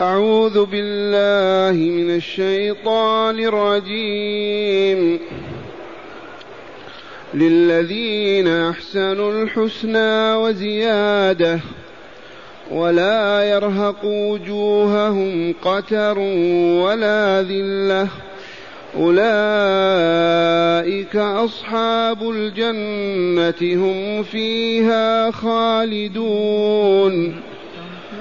أعوذ بالله من الشيطان الرجيم. للذين أحسنوا الحسنى وزيادة ولا يرهق وجوههم قتر ولا ذلة. أولئك أصحاب الجنة هم فيها خالدون.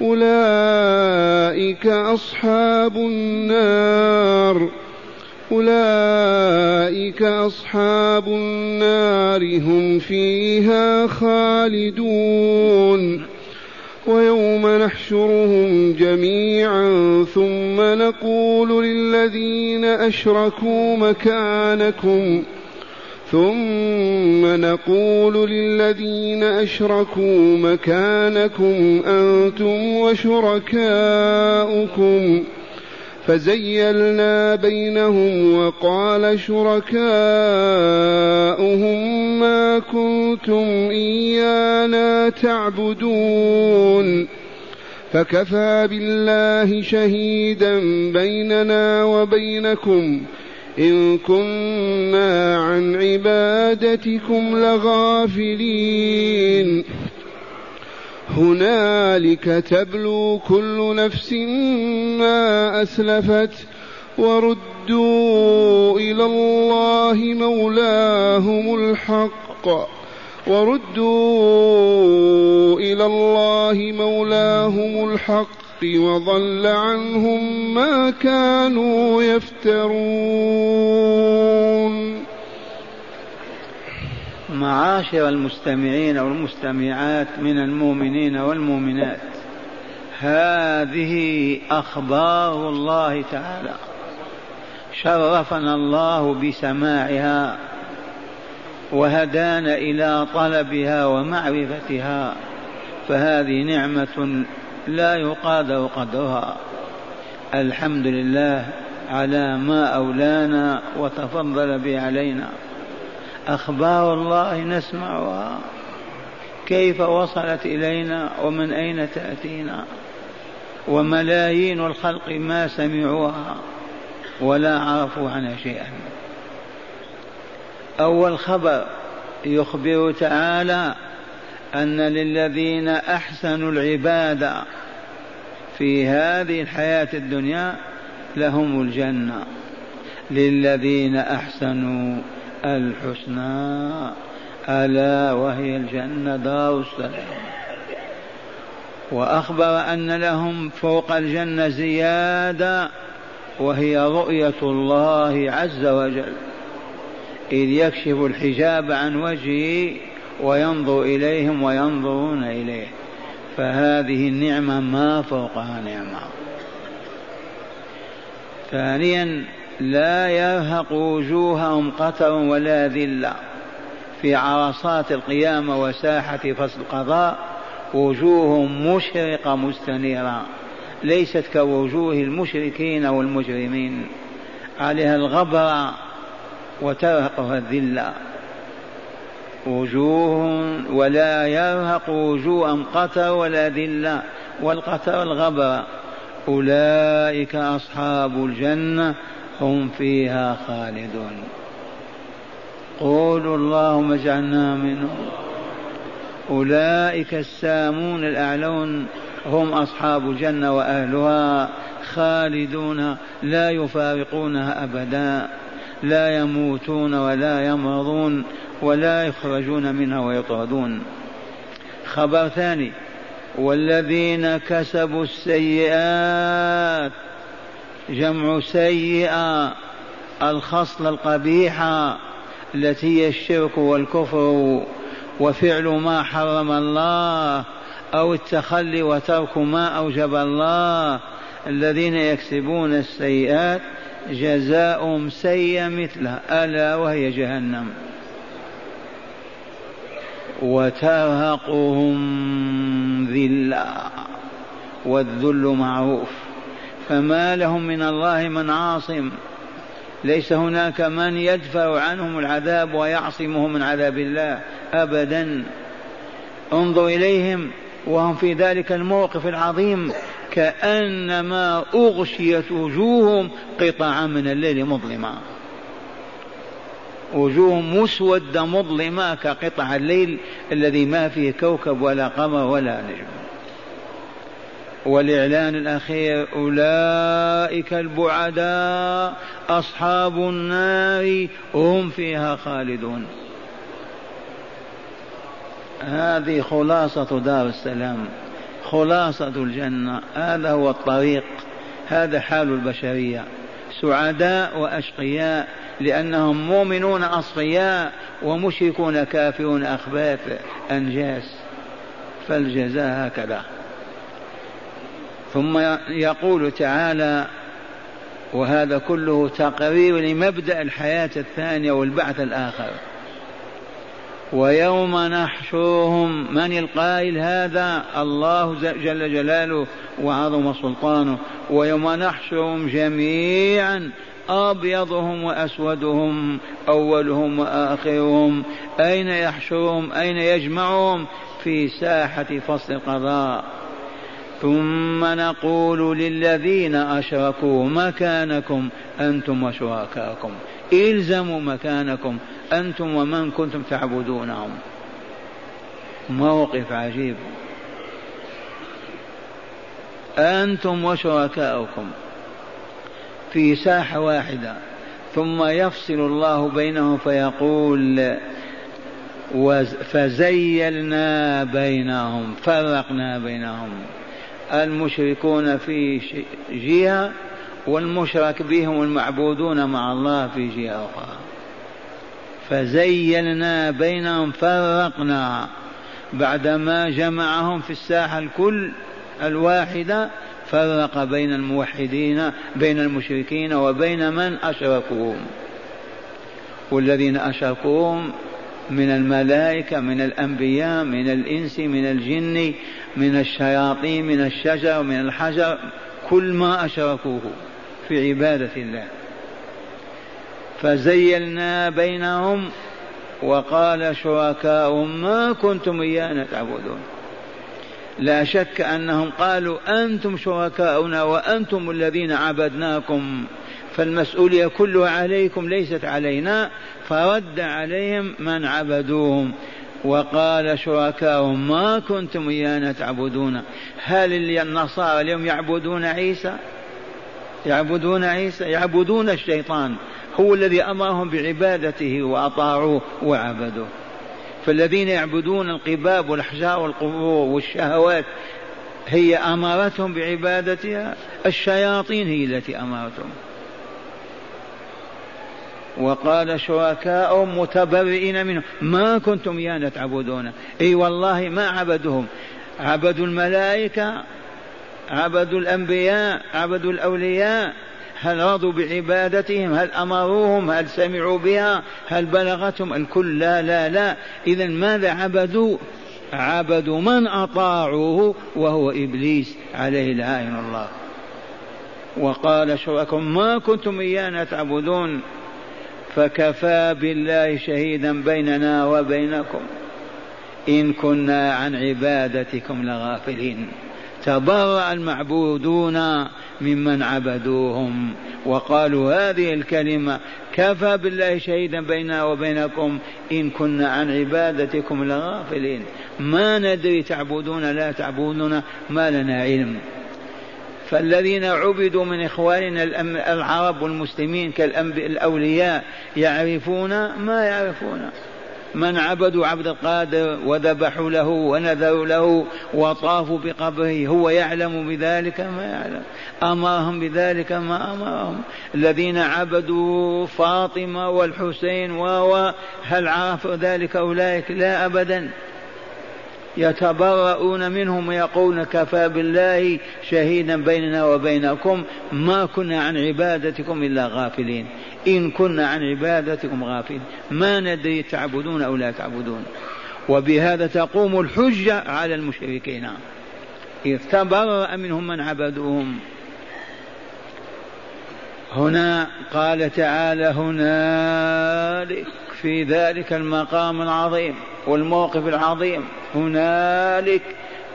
أولئك أصحاب النار. أولئك أصحاب النار هم فيها خالدون. ويوم نحشرهم جميعا ثم نقول للذين أشركوا مكانكم. ثم نقول للذين أشركوا مكانكم أنتم وشركاؤكم. فزيلنا بينهم وقال شركاؤهم ما كنتم إيانا تعبدون. فكفى بالله شهيدا بيننا وبينكم. إن كنا عن عبادتكم لغافلين. هنالك تبلو كل نفس ما أسلفت وردوا إلى الله مولاهم الحق. وردوا إلى الله مولاهم الحق. وضل عنهم ما كانوا يفترون. معاشر المستمعين والمستمعات من المؤمنين والمؤمنات هذه أخبار الله تعالى. شرفنا الله بسماعها وهدانا إلى طلبها ومعرفتها فهذه نعمة لا يقادر قدرها الحمد لله على ما أولانا وتفضل به علينا. أخبار الله نسمعها. كيف وصلت إلينا ومن أين تأتينا. وملايين الخلق ما سمعوها ولا عرفوا عنها شيئا. أول خبر يخبر تعالى أن للذين أحسنوا العبادة في هذه الحياة الدنيا لهم الجنة. للذين أحسنوا الحسنى ألا وهي الجنة دار السلام. وأخبر أن لهم فوق الجنة زيادة وهي رؤية الله عز وجل. إذ يكشف الحجاب عن وجهه وينظر إليهم وينظرون إليه. فهذه النعمة ما فوقها نعمة. ثانيا لا يرهق وجوههم قتر ولا ذلة. في عرصات القيامة وساحة فصل القضاء وجوههم مشرقة مستنيرة. ليست كوجوه المشركين والمجرمين. عليها الغبرة وترهقها الذلة. وجوه ولا يرهق وجوههم قتر ولا ذلة والقتر الغبرة أولئك أصحاب الجنة هم فيها خالدون. قولوا اللهم اجعلنا منهم. أولئك السامون الأعلون هم أصحاب الجنة وأهلها خالدون لا يفارقونها أبدا. لا يموتون ولا يمرضون. ولا يخرجون منها ويطردون. خبر ثاني والذين كسبوا السيئات جمع سيئة الخصلة القبيحة التي هي الشرك والكفر وفعل ما حرم الله أو التخلي وترك ما أوجب الله. الذين يكسبون السيئات جزاؤهم سيء مثله ألا وهي جهنم. وترهقهم ذلة والذل معروف فما لهم من الله من عاصم ليس هناك من يدفع عنهم العذاب ويعصمهم من عذاب الله أبدا انظر إليهم وهم في ذلك الموقف العظيم كأنما أغشيت وجوههم قطعا من الليل مظلمه وجوه مسودة مظلمة كقطع الليل الذي ما فيه كوكب ولا قمر ولا نجم. والإعلان الأخير أولئك البعداء أصحاب النار هم فيها خالدون. هذه خلاصة دار السلام خلاصة الجنة هذا هو الطريق هذا حال البشرية. سعداء وأشقياء لأنهم مؤمنون أصفياء ومشركون كافرون أخباث أنجاس فالجزاء هكذا. ثم يقول تعالى وهذا كله تقرير لمبدأ الحياة الثانية والبعث الآخر. ويوم نحشرهم من القائل هذا؟ الله جل جلاله وعظم سلطانه. ويوم نحشرهم جميعا أبيضهم وأسودهم أولهم وآخرهم أين يحشرهم أين يجمعهم؟ في ساحة فصل القضاء. ثم نقول للذين أشركوا مكانكم أنتم وشركاءكم. إلزموا مكانكم أنتم ومن كنتم تعبدونهم. موقف عجيب. أنتم وشركاؤكم. في ساحة واحدة ثم يفصل الله بينهم فيقول فزيلنا بينهم فرقنا بينهم. المشركون في جهة والمشرك بهم المعبودون مع الله في جهة أخرى. فزيلنا بينهم فرقنا. بعدما جمعهم في الساحة الكل الواحدة فرق بين الموحدين بين المشركين وبين من أشركوهم. والذين أشركوهم من الملائكة من الأنبياء من الإنس من الجن من الشياطين من الشجر من الحجر كل ما أشركوه في عبادة الله. فزيلنا بينهم وقال شركاؤهم ما كنتم إيانا تعبدون. لا شك أنهم قالوا أنتم شركاؤنا وأنتم الذين عبدناكم فالمسؤولية كلها عليكم ليست علينا فرد عليهم من عبدوهم. وقال شركاؤهم ما كنتم إيانا تعبدون. هل النصارى اليوم يعبدون عيسى؟ يعبدون عيسى؟ يعبدون الشيطان. هو الذي أمرهم بعبادته وأطاعوه وعبدوه. فالذين يعبدون القباب والأحجار والقبور والشهوات هي أمرتهم بعبادتها الشياطين هي التي أمرتهم وقال شركاء متبرئين منهم ما كنتم إيانا تعبدون. إي والله ما عبدوهم عبدوا الملائكة عبدوا الأنبياء عبدوا الأولياء. هل رضوا بعبادتهم؟ هل أمروهم؟ هل سمعوا بها؟ هل بلغتهم؟ الكل لا لا لا. اذا ماذا عبدوا؟ عبدوا من أطاعوه وهو إبليس عليه لعائن الله. وقال شركم ما كنتم إيانا تعبدون؟ فكفى بالله شهيدا بيننا وبينكم. إن كنا عن عبادتكم لغافلين. تبرأ المعبودون ممن عبدوهم وقالوا هذه الكلمة كفى بالله شهيدا بيننا وبينكم إن كنا عن عبادتكم لغافلين. ما ندري تعبدون لا تعبدون ما لنا علم. فالذين عبدوا من إخواننا العرب والمسلمين كالأولياء يعرفون ما يعرفون. من عبدوا عبد القادر وذبحوا له ونذروا له وطافوا بقبره هو يعلم بذلك ما يعلم. أمرهم بذلك ما أمرهم. الذين عبدوا فاطمة والحسين و هل عرفوا ذلك أولئك؟ لا أبدا. يتبرؤون منهم ويقولون كفى بالله شهيدا بيننا وبينكم ما كنا عن عبادتكم إلا غافلين. إن كنا عن عبادتكم غافلين. ما ندري تعبدون أو لا تعبدون. وبهذا تقوم الحجة على المشركين. إذ تبرأ منهم من عبدوهم. هنا قال تعالى هنالك في ذلك المقام العظيم والموقف العظيم. هنالك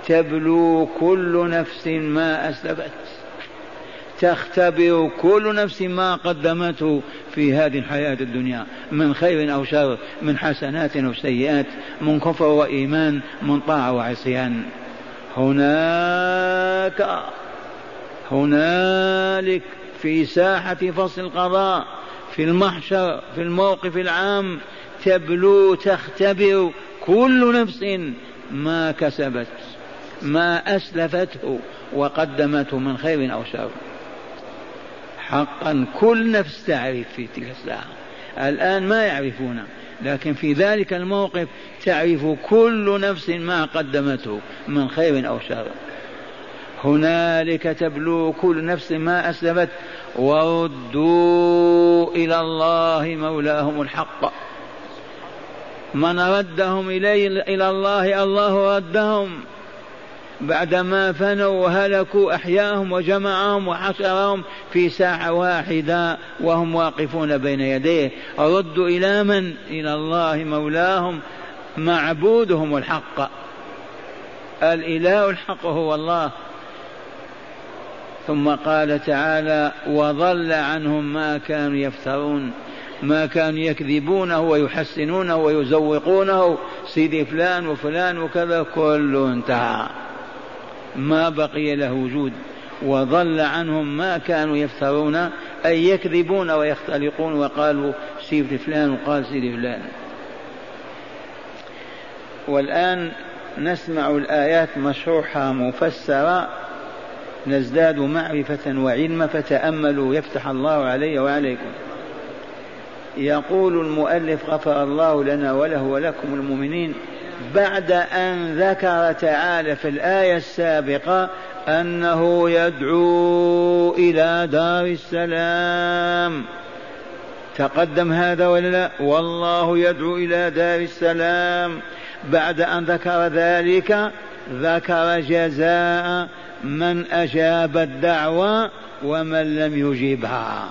تبلو كل نفس ما أسلفت. تختبر كل نفس ما قدمته في هذه الحياة الدنيا من خير أو شر من حسنات أو سيئات من كفر وإيمان من طاعة وعصيان. هناك هنالك في ساحة فصل القضاء في المحشر في الموقف العام تبلو تختبر كل نفس ما كسبت ما أسلفته وقدمته من خير أو شر. حقا كل نفس تعرف في تلك الساعة. الآن ما يعرفون لكن في ذلك الموقف تعرف كل نفس ما قدمته من خير أو شر. هنالك تبلو كل نفس ما أسلفت وردوا إلى الله مولاهم الحق. من ردهم إليه إلى الله الله ردهم. بعدما فنوا وهلكوا أحياهم وجمعهم وحشرهم في ساعة واحدة وهم واقفون بين يديه. ردوا إلى من؟ إلى الله مولاهم. معبودهم الحق. الإله الحق هو الله. ثم قال تعالى وضل عنهم ما كانوا يفترون. ما كانوا يكذبونه ويحسنونه ويزوقونه. سيدي فلان وفلان وكذا. كله انتهى. ما بقي له وجود وضل عنهم ما كانوا يفترون أي يكذبون ويختلقون وقالوا سيدي فلان وقال سيدي فلان. والآن نسمع الآيات مشروحة مفسرة نزداد معرفة وعلما فتأملوا يفتح الله علي وعليكم. يقول المؤلف غفر الله لنا وله ولكم المؤمنين بعد أن ذكر تعالى في الآية السابقة أنه يدعو إلى دار السلام. تقدم هذا ولا لا؟ والله يدعو إلى دار السلام. بعد أن ذكر ذلك ذكر جزاء من أجاب الدعوة ومن لم يجيبها.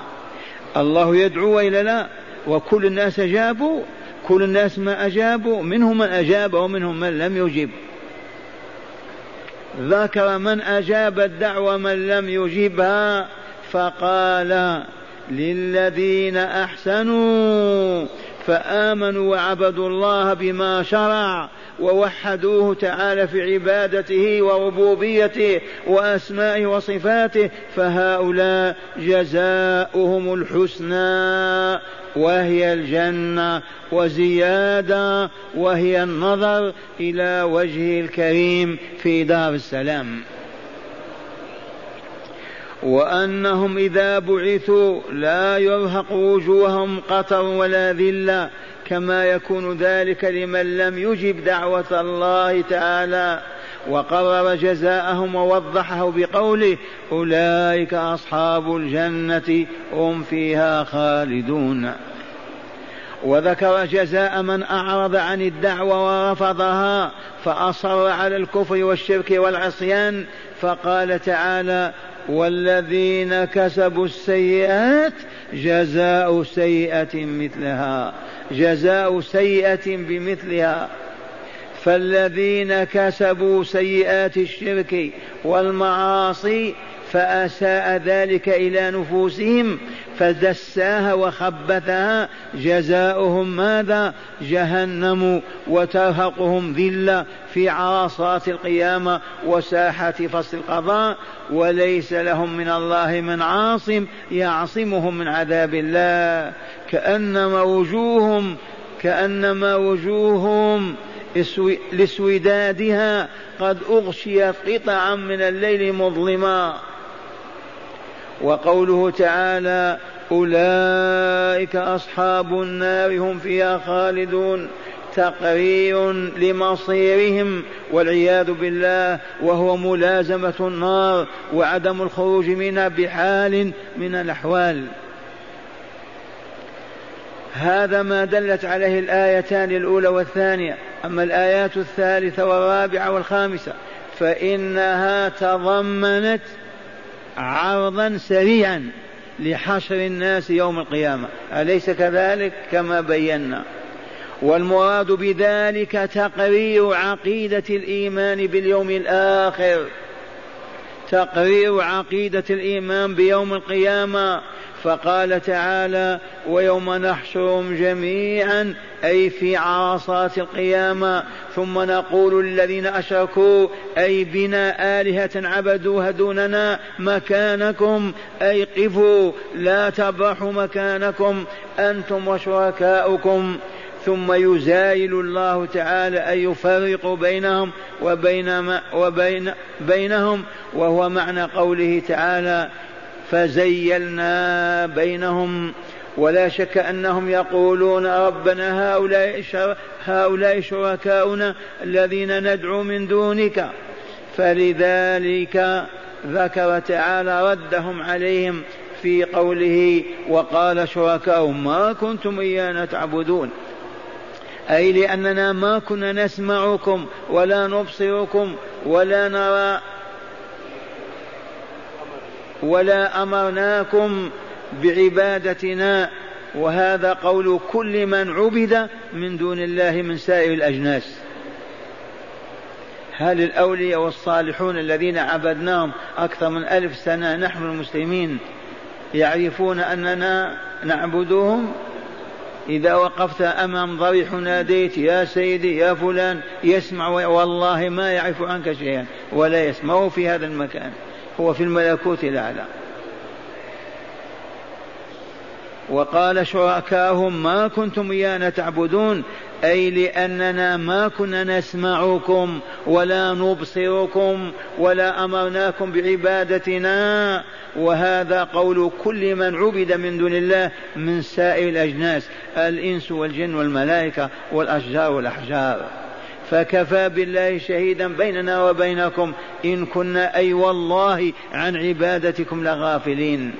الله يدعو إلى لا؟ وكل الناس أجابوا؟ كل الناس ما أجابوا منهم من أجاب ومنهم من لم يجب. ذكر من أجاب الدعوة من لم يجبها فقال للذين أحسنوا فآمنوا وعبدوا الله بما شرع ووحدوه تعالى في عبادته وربوبيته وأسمائه وصفاته فهؤلاء جزاؤهم الحسنى. وهي الجنة وزيادة وهي النظر إلى وجهه الكريم في دار السلام. وأنهم إذا بعثوا لا يرهق وجوههم قطر ولا ذلة كما يكون ذلك لمن لم يجب دعوة الله تعالى. وقرر جزاءهم ووضحه بقوله أولئك أصحاب الجنة هم فيها خالدون. وذكر جزاء من أعرض عن الدعوة ورفضها فأصر على الكفر والشرك والعصيان فقال تعالى والذين كسبوا السيئات جزاء سيئة مثلها جزاء سيئة بمثلها. فالذين كسبوا سيئات الشرك والمعاصي فأساء ذلك إلى نفوسهم فدساها وخبثها جزاؤهم ماذا؟ جهنم وترهقهم ذلة في عرصات القيامة وساحة فصل القضاء وليس لهم من الله من عاصم يعصمهم من عذاب الله كأنما وجوههم كأنما وجوههم لسودادها قد أغشيت قطعا من الليل مظلما. وقوله تعالى أولئك أصحاب النار هم فيها خالدون. تقرير لمصيرهم والعياذ بالله وهو ملازمة النار وعدم الخروج منها بحال من الأحوال. هذا ما دلت عليه الآيتان الأولى والثانية أما الآيات الثالثة والرابعة والخامسة فإنها تضمنت عرضا سريعا لحشر الناس يوم القيامة. أليس كذلك؟ كما بينا. والمراد بذلك تقرير عقيدة الإيمان باليوم الآخر. تقرير عقيدة الإيمان بيوم القيامة فقال تعالى ويوم نحشرهم جميعا أي في عرصات القيامة ثم نقول للذين أشركوا أي بنا آلهة عبدوها دوننا مكانكم أي قفوا لا تبرحوا مكانكم أنتم وشركاؤكم. ثم يزايل الله تعالى أن يفرق بينهم وبين ما وبين بينهم وهو معنى قوله تعالى فزيلنا بينهم ولا شك أنهم يقولون ربنا هؤلاء هؤلاء شركاؤنا الذين ندعو من دونك. فلذلك ذكر تعالى ردهم عليهم في قوله وقال شركاؤهم ما كنتم إيانا تعبدون. أي لأننا ما كنا نسمعكم ولا نبصركم ولا نرى ولا أمرناكم بعبادتنا وهذا قول كل من عبد من دون الله من سائر الأجناس. هل الأولياء والصالحون الذين عبدناهم أكثر من ألف سنة نحن المسلمين يعرفون أننا نعبدهم؟ إذا وقفت أمام ضريح ناديت يا سيدي يا فلان يسمع والله ما يعرف عنك شيئا ولا يسمع في هذا المكان. هو في الملكوت الأعلى. وقال شركاهم ما كنتم إيانا تعبدون أي لأننا ما كنا نسمعكم ولا نبصركم ولا أمرناكم بعبادتنا. وهذا قول كل من عبد من دون الله من سائر الأجناس الإنس والجن والملائكة والأشجار والأحجار. فكفى بالله شهيدا بيننا وبينكم إن كنا أي والله عن عبادتكم لغافلين.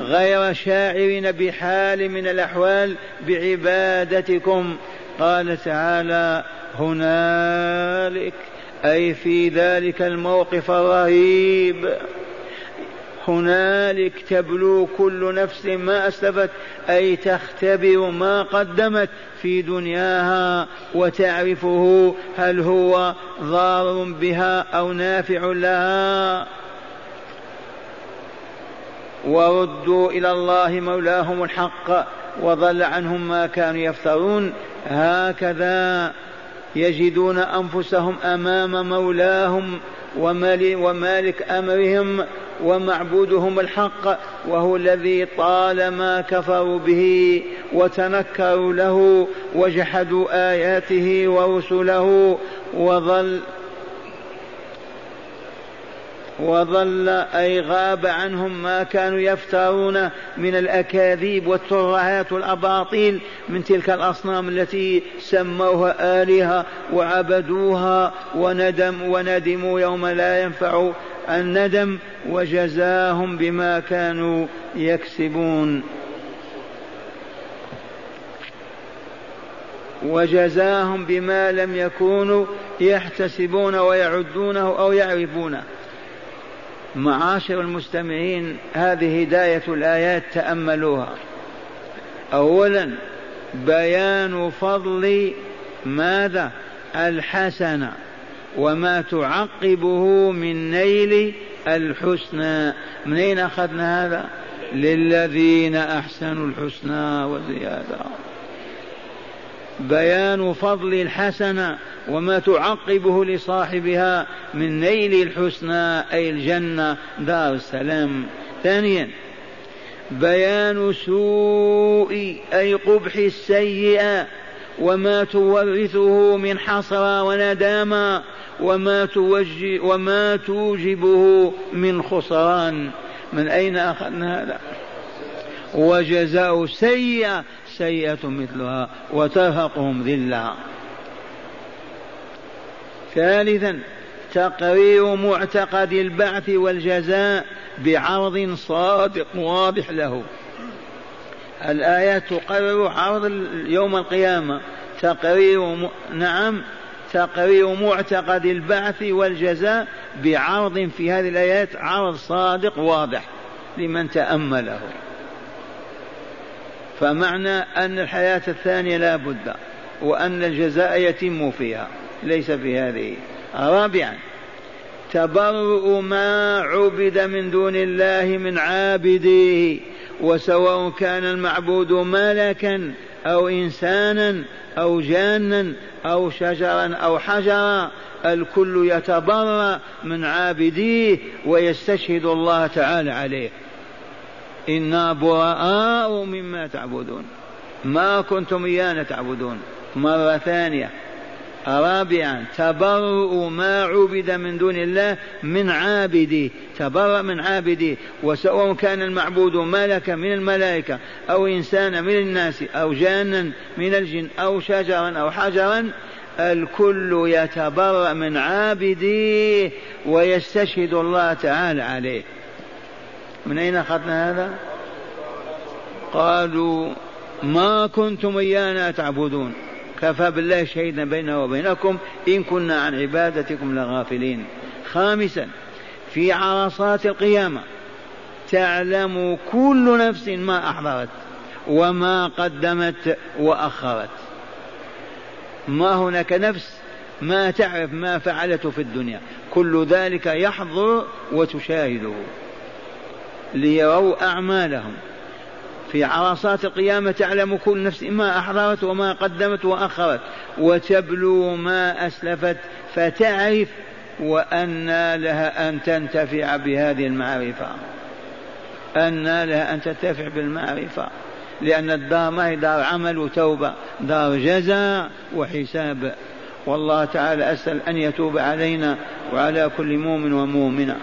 غير شاعرين بحال من الأحوال بعبادتكم. قال تعالى هنالك أي في ذلك الموقف الرهيب. هنالك تبلو كل نفس ما أسلفت أي تختبر ما قدمت في دنياها وتعرفه هل هو ضار بها أو نافع لها. وردوا إلى الله مولاهم الحق وضل عنهم ما كانوا يفترون. هكذا يجدون أنفسهم أمام مولاهم ومالك أمرهم ومعبودهم الحق وهو الذي طالما كفروا به وتنكروا له وجحدوا آياته ورسله وظل وظل أي غاب عنهم ما كانوا يفترون من الأكاذيب والترهات والأباطيل من تلك الأصنام التي سموها آلهة وعبدوها وندم وندموا يوم لا ينفع الندم وجزاهم بما كانوا يكسبون. وجزاهم بما لم يكونوا يحتسبون ويعدونه أو يعرفونه. معاشر المستمعين هذه هداية الآيات تأملوها. اولا بيان فضل ماذا؟ الحسنه وما تعقبه من نيل الحسنى. من أين أخذنا هذا؟ للذين أحسنوا الحسنى وزيادة. بيان فضل الحسنة وما تعقبه لصاحبها من نيل الحسنى أي الجنة دار السلام. ثانيا بيان سوء أي قبح السيئة وما تورثه من حسرة وندامة وما, وما توجبه من خسران. من أين أخذنا هذا؟ وجزاء سيئة سيئة مثلها وترهقهم ذلة ثالثا تقرير معتقد البعث والجزاء بعرض صادق واضح له. الآيات تقرر عرض يوم القيامة. تقرير م... نعم تقرير معتقد البعث والجزاء بعرض في هذه الآيات عرض صادق واضح لمن تأمله. فمعنى أن الحياة الثانية لا بد وأن الجزاء يتم فيها ليس في هذه. رابعا تبرؤ ما عبد من دون الله من عابديه وسواء كان المعبود ملكا أو انسانا أو جانا أو شجرا أو حجرا الكل يتبرأ من عابديه ويستشهد الله تعالى عليه. إنا براء مما تعبدون. ما كنتم إيانا تعبدون. مرة ثانية. رابعا تبرؤ ما عبد من دون الله من عابده تبرأ من عابده وسواء كان المعبود ملكا من الملائكة أو إنسانا من الناس أو جانا من الجن أو شجرا أو حجرا الكل يتبرأ من عابده ويستشهد الله تعالى عليه. من أين أخذنا هذا؟ قالوا ما كنتم إيانا تعبدون. كفى بالله شهيدا بيننا وبينكم إن كنا عن عبادتكم لغافلين. خامسا في عرصات القيامة تعلم كل نفس ما أحضرت وما قدمت وأخرت. ما هناك نفس ما تعرف ما فعلته في الدنيا. كل ذلك يحضر وتشاهده. ليروا أعمالهم. في عرصات القيامة تعلم كل نفس ما أحضرت وما قدمت وأخرت وتبلو ما أسلفت فتعرف وأن لها أن تنتفع بهذه المعرفة. أن لها أن تنتفع بالمعرفة لأن الدار ما هي دار عمل وتوبة دار جزاء وحساب. والله تعالى أسأل أن يتوب علينا وعلى كل مؤمن ومؤمنة.